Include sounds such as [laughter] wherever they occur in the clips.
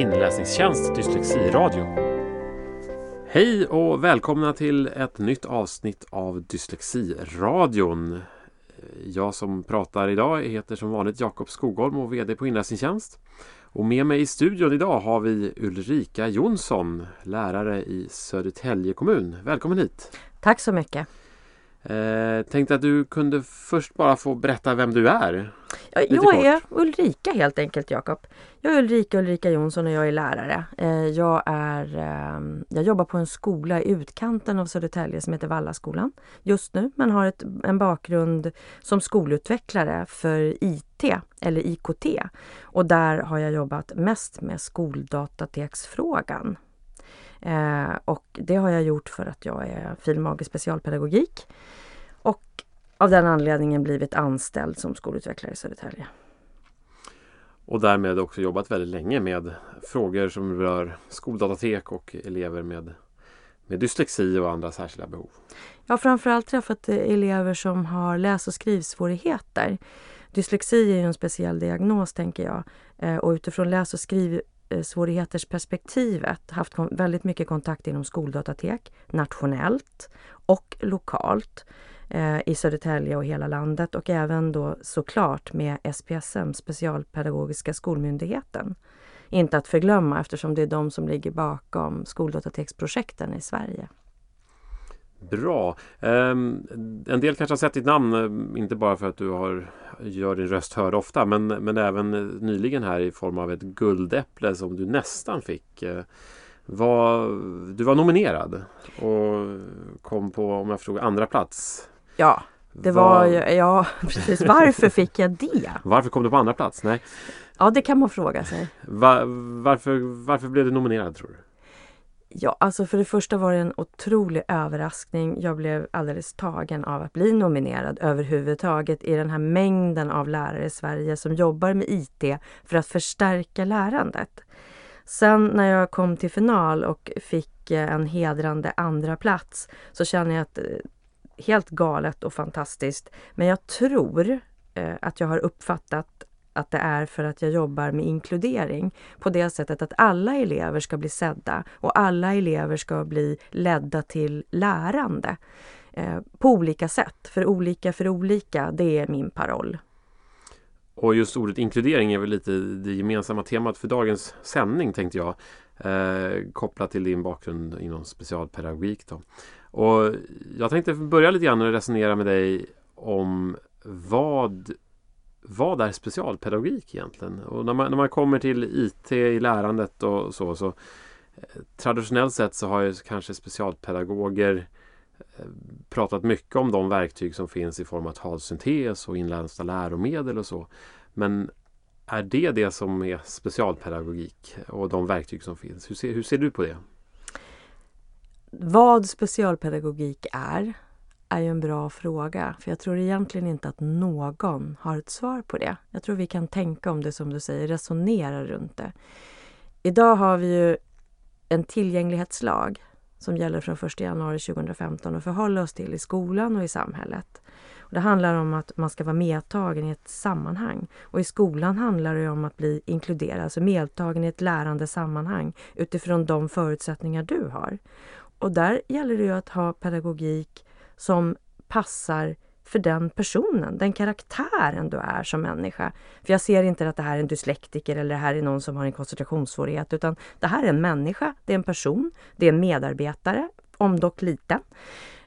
inläsningstjänst Dyslexiradio. Hej och välkomna till ett nytt avsnitt av Dyslexiradion. Jag som pratar idag heter som vanligt Jakob Skogholm och VD på Inläsningstjänst. Och med mig i studion idag har vi Ulrika Jonsson, lärare i Södertälje kommun. Välkommen hit! Tack så mycket! Eh, tänkte att du kunde först bara få berätta vem du är. Ja, jag är Ulrika helt enkelt Jakob. Jag är Ulrika Ulrika Jonsson och jag är lärare. Eh, jag, är, eh, jag jobbar på en skola i utkanten av Södertälje som heter Vallaskolan just nu men har ett, en bakgrund som skolutvecklare för IT eller IKT. Och där har jag jobbat mest med skoldatateksfrågan. Eh, och det har jag gjort för att jag är filmag i specialpedagogik. Och av den anledningen blivit anställd som skolutvecklare i Södertälje. Och därmed också jobbat väldigt länge med frågor som rör skoldatatek och elever med, med dyslexi och andra särskilda behov. Jag har framförallt träffat elever som har läs och skrivsvårigheter. Dyslexi är ju en speciell diagnos tänker jag eh, och utifrån läs och skriv Eh, svårigheters perspektivet haft väldigt mycket kontakt inom skoldatatek nationellt och lokalt eh, i Södertälje och hela landet och även då såklart med SPSM, Specialpedagogiska skolmyndigheten. Inte att förglömma eftersom det är de som ligger bakom skoldatateksprojekten i Sverige. Bra. Um, en del kanske har sett ditt namn, eh, inte bara för att du har, gör din röst hörd ofta, men, men även nyligen här i form av ett guldäpple som du nästan fick. Uh, var, du var nominerad och kom på, om jag förstod, andra plats. Ja, det var, var ja [laughs] precis. Varför fick jag det? Varför kom du på andra plats? Nej. Ja, det kan man fråga sig. Va, varför, varför blev du nominerad tror du? Ja, alltså för det första var det en otrolig överraskning. Jag blev alldeles tagen av att bli nominerad överhuvudtaget i den här mängden av lärare i Sverige som jobbar med IT för att förstärka lärandet. Sen när jag kom till final och fick eh, en hedrande andra plats så känner jag att eh, helt galet och fantastiskt. Men jag tror eh, att jag har uppfattat att det är för att jag jobbar med inkludering på det sättet att alla elever ska bli sedda och alla elever ska bli ledda till lärande eh, på olika sätt. För olika för olika, det är min paroll. Och just ordet inkludering är väl lite det gemensamma temat för dagens sändning tänkte jag. Eh, kopplat till din bakgrund inom specialpedagogik. Då. Och jag tänkte börja lite grann och resonera med dig om vad vad är specialpedagogik egentligen? Och när man, när man kommer till IT i lärandet och så, så eh, traditionellt sett så har ju kanske specialpedagoger eh, pratat mycket om de verktyg som finns i form av talsyntes och inlärda läromedel och så. Men är det det som är specialpedagogik och de verktyg som finns? Hur ser, hur ser du på det? Vad specialpedagogik är är ju en bra fråga. För jag tror egentligen inte att någon har ett svar på det. Jag tror vi kan tänka om det som du säger, resonera runt det. Idag har vi ju en tillgänglighetslag som gäller från 1 januari 2015 och förhålla oss till i skolan och i samhället. Och det handlar om att man ska vara medtagen i ett sammanhang. Och i skolan handlar det om att bli inkluderad, alltså medtagen i ett lärande sammanhang utifrån de förutsättningar du har. Och där gäller det ju att ha pedagogik som passar för den personen, den karaktären du är som människa. För jag ser inte att det här är en dyslektiker eller det här är någon som har en koncentrationssvårighet utan det här är en människa, det är en person, det är en medarbetare, om dock liten.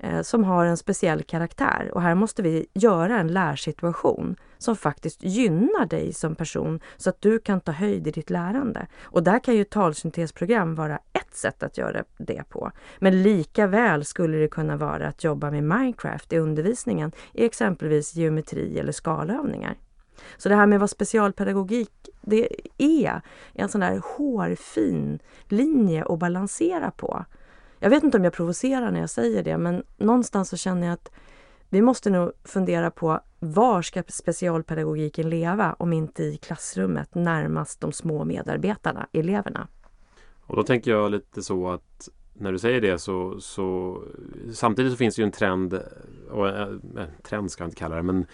Eh, som har en speciell karaktär. Och här måste vi göra en lärsituation som faktiskt gynnar dig som person så att du kan ta höjd i ditt lärande. Och där kan ju talsyntesprogram vara ett sätt att göra det på. Men lika väl skulle det kunna vara att jobba med Minecraft i undervisningen i exempelvis geometri eller skalövningar. Så det här med vad specialpedagogik det är, en sån där hårfin linje att balansera på. Jag vet inte om jag provocerar när jag säger det, men någonstans så känner jag att vi måste nog fundera på var ska specialpedagogiken leva om inte i klassrummet närmast de små medarbetarna, eleverna. Och då tänker jag lite så att när du säger det så, så samtidigt så finns det ju en trend, och eh, eh trend ska jag inte kalla det, men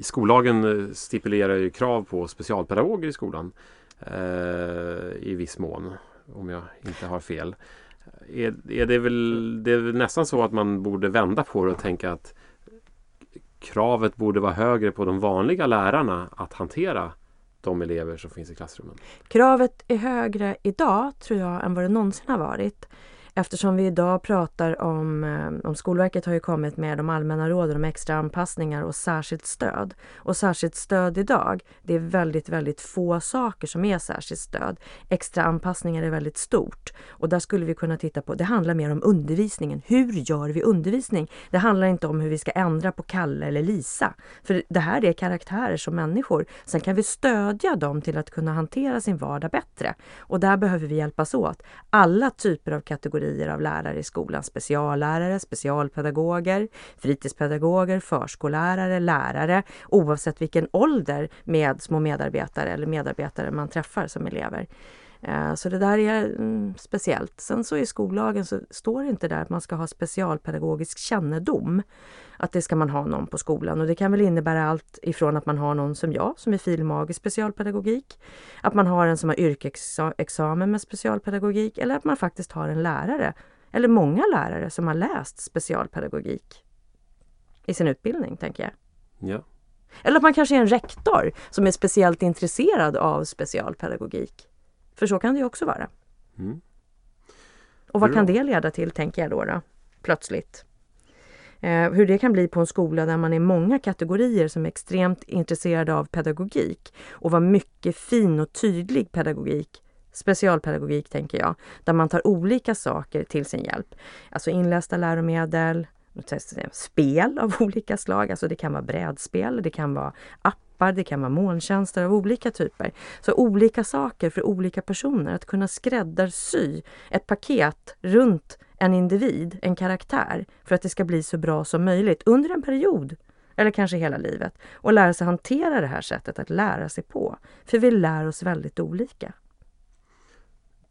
skollagen eh, stipulerar ju krav på specialpedagoger i skolan. eh, i viss mån. Om jag inte har fel. Är, är det, väl, det är väl nästan så att man borde vända på det och tänka att kravet borde vara högre på de vanliga lärarna att hantera de elever som finns i klassrummen? Kravet är högre idag, tror jag, än vad det någonsin har varit. Eftersom vi idag pratar om, eh, om Skolverket har ju kommit med de allmänna råden om extra anpassningar och särskilt stöd. Och särskilt stöd idag, det är väldigt, väldigt få saker som är särskilt stöd. Extra anpassningar är väldigt stort och där skulle vi kunna titta på, det handlar mer om undervisningen. Hur gör vi undervisning? Det handlar inte om hur vi ska ändra på Kalle eller Lisa. För det här är karaktärer som människor. Sen kan vi stödja dem till att kunna hantera sin vardag bättre. Och där behöver vi hjälpas åt. Alla typer av kategorier kategorier av lärare i skolan. Speciallärare, specialpedagoger, fritidspedagoger, förskollärare, lärare oavsett vilken ålder med små medarbetare eller medarbetare man träffar som elever. Eh, så det där är mm, speciellt. Sen så i skollagen så står det inte där att man ska ha specialpedagogisk kännedom. Att det ska man ha någon på skolan och det kan väl innebära allt ifrån att man har någon som jag som är filmag i specialpedagogik. Att man har en som har yrkesexamen med specialpedagogik eller att man faktiskt har en lärare eller många lärare som har läst specialpedagogik i sin utbildning, tänker jag. Ja. Eller att man kanske är en rektor som är speciellt intresserad av specialpedagogik. För så kan det ju också vara. Mm. Och vad Bra. kan det leda till, tänker jag då, då plötsligt? Eh, hur det kan bli på en skola där man är många kategorier som är extremt intresserade av pedagogik och vad mycket fin och tydlig pedagogik specialpedagogik tänker jag, där man tar olika saker till sin hjälp. Alltså inlästa läromedel, spel av [laughs] olika slag, alltså det kan vara brädspel, det kan vara app appar, det kan vara molntjänster av olika typer. Så olika saker för olika personer. Att kunna skräddarsy ett paket runt en individ, en karaktär, för att det ska bli så bra som möjligt under en period. Eller kanske hela livet. Och lära sig hantera det här sättet att lära sig på. För vi lär oss väldigt olika.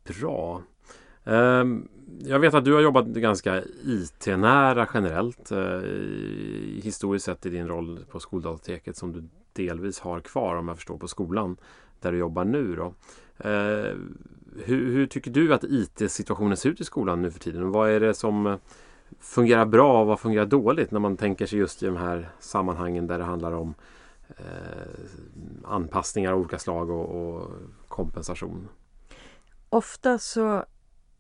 Bra. Ehm, jag vet att du har jobbat ganska IT-nära generellt eh, historiskt sett i din roll på Skoldatateket som du delvis har kvar om jag förstår på skolan där du jobbar nu. Då. Eh, hur, hur, tycker du att IT-situationen ser ut i skolan nu för tiden? Vad är det som eh, fungerar bra och vad fungerar dåligt när man tänker sig just i de här sammanhangen där det handlar om eh, anpassningar av olika slag och, och kompensation? Ofta så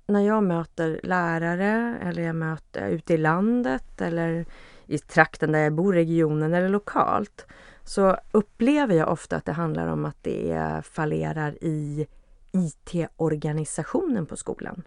när jag möter lärare eller jag möter ute i landet eller i trakten där jag bor, regionen eller lokalt så upplever jag ofta att det handlar om att det fallerar i IT-organisationen på skolan.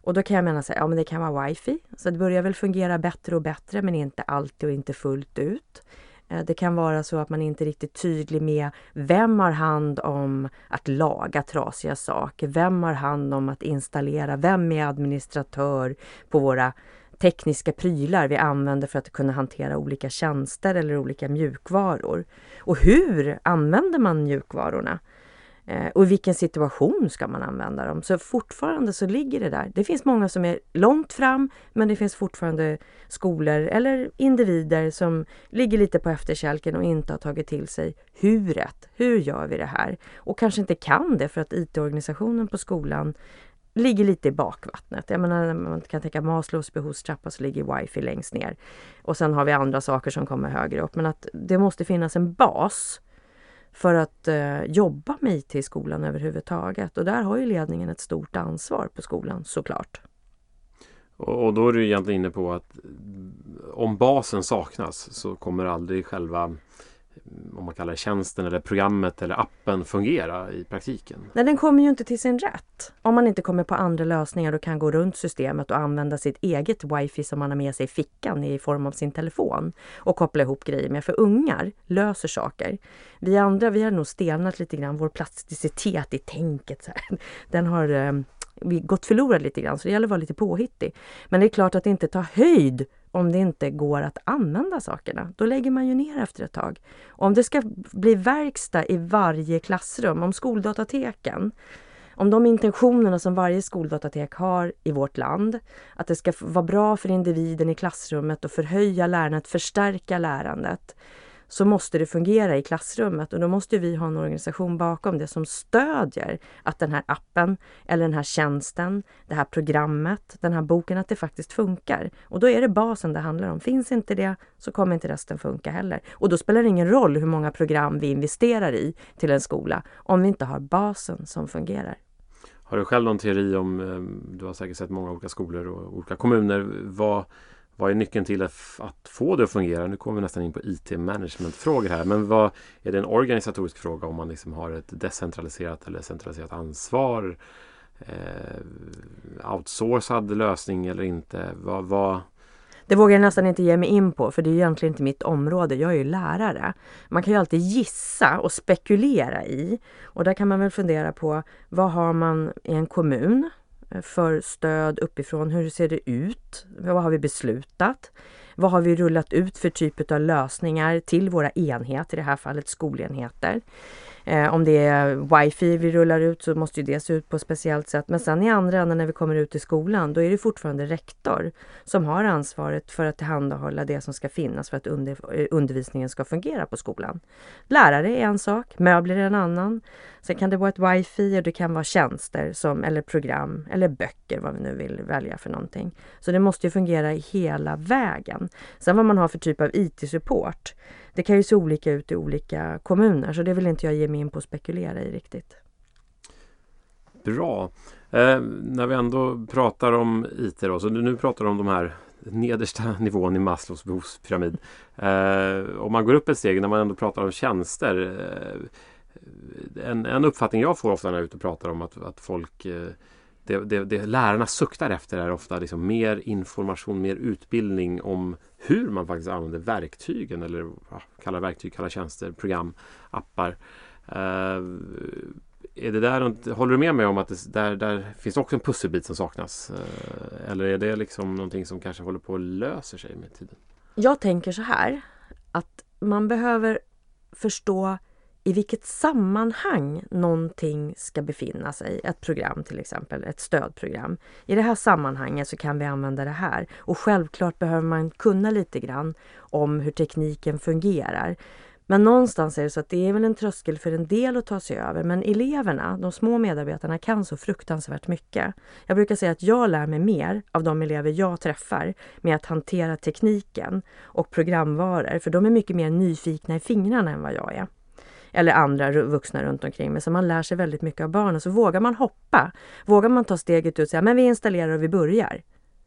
Och då kan jag mena att ja men det kan vara wifi, så det börjar väl fungera bättre och bättre men inte alltid och inte fullt ut. Eh, det kan vara så att man inte är riktigt tydlig med vem har hand om att laga trasiga saker? Vem har hand om att installera? Vem är administratör på våra tekniska prylar vi använder för att kunna hantera olika tjänster eller olika mjukvaror? Och hur använder man mjukvarorna? Eh, och i vilken situation ska man använda dem? Så fortfarande så ligger det där. Det finns många som är långt fram men det finns fortfarande skolor eller individer som ligger lite på efterkälken och inte har tagit till sig huret. Hur gör vi det här? Och kanske inte kan det för att IT-organisationen på skolan ligger lite i bakvattnet. Jag menar, man kan tänka Maslows behovstrappa så ligger wifi längst ner. Och sen har vi andra saker som kommer högre upp. Men att det måste finnas en bas för att eh, jobba med IT i skolan överhuvudtaget. Och där har ju ledningen ett stort ansvar på skolan såklart. Och, och då är du egentligen inne på att om basen saknas så kommer aldrig själva om man kallar det tjänsten eller programmet eller appen fungera i praktiken? Nej, den kommer ju inte till sin rätt. Om man inte kommer på andra lösningar och kan gå runt systemet och använda sitt eget wifi som man har med sig i fickan i form av sin telefon och koppla ihop grejer med. För ungar löser saker. Vi andra, vi har nog stelnat lite grann. Vår plasticitet i tänket, så här. den har eh, gått förlorad lite grann. Så det gäller att vara lite påhittig. Men det är klart att inte ta höjd om det inte går att använda sakerna. Då lägger man ju ner efter ett tag. om det ska bli verkstad i varje klassrum, om skoldatateken om de intentionerna som varje skoldatatek har i vårt land, att det ska vara bra för individen i klassrummet och förhöja lärandet, förstärka lärandet, så måste det fungera i klassrummet och då måste vi ha en organisation bakom det som stödjer att den här appen eller den här tjänsten, det här programmet, den här boken, att det faktiskt funkar. Och då är det basen det handlar om. Finns inte det så kommer inte resten funka heller. Och då spelar det ingen roll hur många program vi investerar i till en skola om vi inte har basen som fungerar. Har du själv någon teori om, eh, du har säkert sett många olika skolor och olika kommuner, vad, vad är nyckeln till att få det att fungera? Nu kommer vi nästan in på IT-management-frågor här, men vad är det en organisatorisk fråga om man liksom har ett decentraliserat eller centraliserat ansvar? Eh, outsourcad lösning eller inte? Vad, vad, det vågar jag nästan inte ge mig in på för det är egentligen inte mitt område. Jag är ju lärare. Man kan ju alltid gissa och spekulera i. Och där kan man väl fundera på vad har man i en kommun Eh, för stöd uppifrån? Hur ser det ut? Vad har vi beslutat? Vad har vi rullat ut för typ av lösningar till våra enheter, i det här fallet skolenheter? Eh, om det är wifi vi rullar ut så måste ju det se ut på ett speciellt sätt. Men sen i andra änden när vi kommer ut i skolan, då är det fortfarande rektor som har ansvaret för att tillhandahålla det som ska finnas för att under, eh, undervisningen ska fungera på skolan. Lärare är en sak, möbler är en annan. Sen kan det vara ett wifi och det kan vara tjänster som, eller program eller böcker, vad vi nu vill välja för någonting. Så det måste ju fungera hela vägen. Sen vad man har för typ av IT-support det kan ju se olika ut i olika kommuner så det vill inte jag ge mig in på att spekulera i riktigt. Bra. Eh, när vi ändå pratar om IT då, så nu pratar du om de här nedersta [laughs] nivån i Maslows behovspyramid. Eh, om man går upp ett steg när man ändå pratar om tjänster. Eh, en, en uppfattning jag får ofta när jag är ute och pratar om att, att folk eh, det, det, det lärarna suktar efter är ofta liksom mer information, mer utbildning om hur man faktiskt använder verktygen eller ja, kalla verktyg, kalla tjänster, program, appar. Uh, är det där, håller du med mig om att det, där, där finns också en pusselbit som saknas? Uh, eller är det liksom någonting som kanske håller på att lösa sig med tiden? Jag tänker så här att man behöver förstå i vilket sammanhang någonting ska befinna sig. Ett program till exempel, ett stödprogram. I det här sammanhanget så kan vi använda det här. Och självklart behöver man kunna lite grann om hur tekniken fungerar. Men någonstans är det så att det är väl en tröskel för en del att ta sig över. Men eleverna, de små medarbetarna, kan så fruktansvärt mycket. Jag brukar säga att jag lär mig mer av de elever jag träffar med att hantera tekniken och programvaror. För de är mycket mer nyfikna i fingrarna än vad jag är eller andra vuxna runt omkring mig. Så man lär sig väldigt mycket av barnen. Så vågar man hoppa, vågar man ta steget ut och säga men vi installerar och vi börjar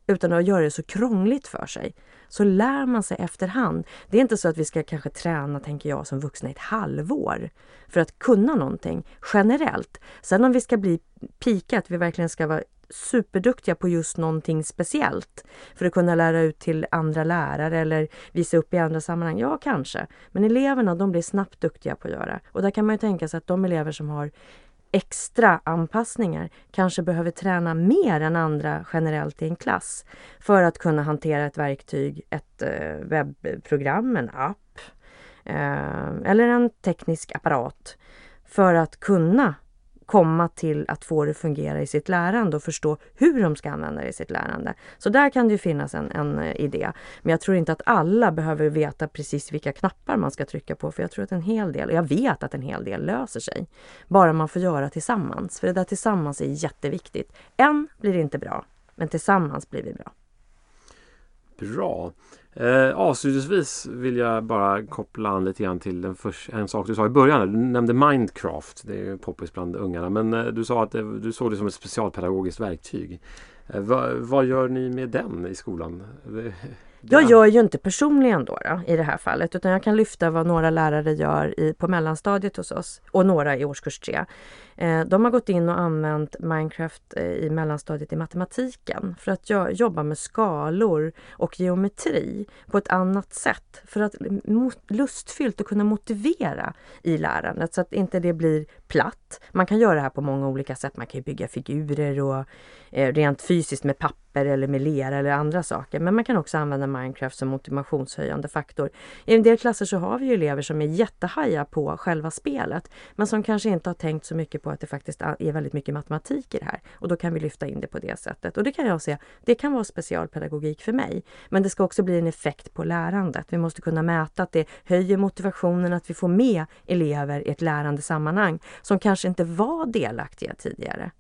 utan att göra det så krångligt för sig, så lär man sig efterhand. Det är inte så att vi ska kanske träna, tänker jag, som vuxna i ett halvår för att kunna någonting generellt. Sen om vi ska bli pika, att vi verkligen ska vara superduktiga på just någonting speciellt för att kunna lära ut till andra lärare eller visa upp i andra sammanhang? Ja, kanske. Men eleverna de blir snabbt duktiga på att göra. Och där kan man ju tänka sig att de elever som har extra anpassningar kanske behöver träna mer än andra generellt i en klass för att kunna hantera ett verktyg, ett eh, webbprogram, en app eh, eller en teknisk apparat för att kunna komma till att få det fungera i sitt lärande och förstå hur de ska använda det i sitt lärande. Så där kan det ju finnas en, en eh, idé. Men jag tror inte att alla behöver veta precis vilka knappar man ska trycka på för jag tror att en hel del, jag vet att en hel del löser sig. Bara man får göra tillsammans, för det där tillsammans är jätteviktigt. En blir inte bra, men tillsammans blir vi bra. Bra. Eh, avslutningsvis vill jag bara koppla an lite grann till den först, en sak du sa i början. Du nämnde Mindcraft. Det är ju poppis bland ungarna. Men eh, du sa att det, du såg det som ett specialpedagogiskt verktyg. Eh, vad, vad gör ni med den i skolan? Jag gör ju inte personligen då, då, i det här fallet utan jag kan lyfta vad några lärare gör i, på mellanstadiet hos oss och några i årskurs 3. Eh, de har gått in och använt Minecraft eh, i mellanstadiet i matematiken för att jobba med skalor och geometri på ett annat sätt för att mm, lustfyllt och kunna motivera i lärandet så att inte det blir platt. Man kan göra det här på många olika sätt. Man kan bygga figurer och eh, rent fysiskt med papper papper eller med lera eller andra saker. Men man kan också använda Minecraft som motivationshöjande faktor. I en del klasser så har vi ju elever som är jättehaja på själva spelet men som kanske inte har tänkt så mycket på att det faktiskt är väldigt mycket matematik i det här. Och då kan vi lyfta in det på det sättet. Och det kan jag säga, det kan vara specialpedagogik för mig. Men det ska också bli en effekt på lärandet. Vi måste kunna mäta att det höjer motivationen, att vi får med elever i ett lärande sammanhang som kanske inte var delaktiga tidigare.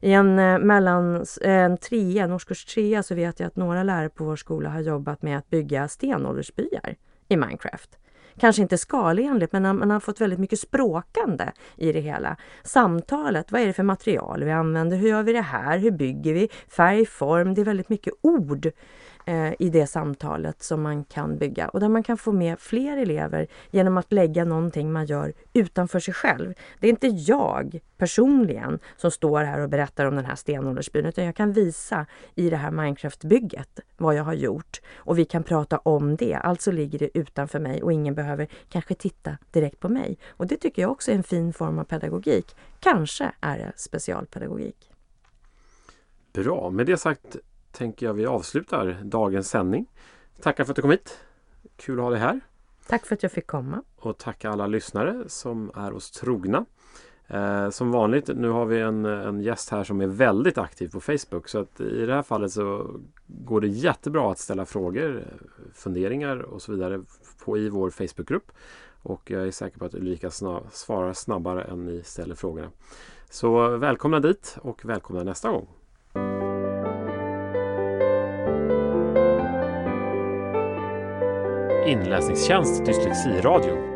I en, eh, mellan, eh, en trea, en årskurs trea så vet jag att några lärare på vår skola har jobbat med att bygga stenåldersbyar i Minecraft. Kanske inte skalenligt, men man har fått väldigt mycket språkande i det hela. Samtalet, vad är det för material vi använder? Hur gör vi det här? Hur bygger vi? Färg, form, det är väldigt mycket ord Eh, i det samtalet som man kan bygga och där man kan få med fler elever genom att lägga någonting man gör utanför sig själv. Det är inte jag personligen som står här och berättar om den här stenåldersbyn utan jag kan visa i det här Minecraft-bygget vad jag har gjort och vi kan prata om det. Alltså ligger det utanför mig och ingen behöver kanske titta direkt på mig. Och det tycker jag också är en fin form av pedagogik. Kanske är det specialpedagogik. Bra, med det sagt tänker jag vi avslutar dagens sändning. Tackar för att du kom hit. Kul att ha dig här. Tack för att jag fick komma. Och tacka alla lyssnare som är oss trogna. Eh, som vanligt, nu har vi en, en gäst här som är väldigt aktiv på Facebook. Så att i det här fallet så går det jättebra att ställa frågor, funderingar och så vidare på, i vår Facebookgrupp. Och jag är säker på att Ulrika snabb, svarar snabbare än ni ställer frågorna. Så välkomna dit och välkomna nästa gång. Inläsningstjänst Dyslexiradio.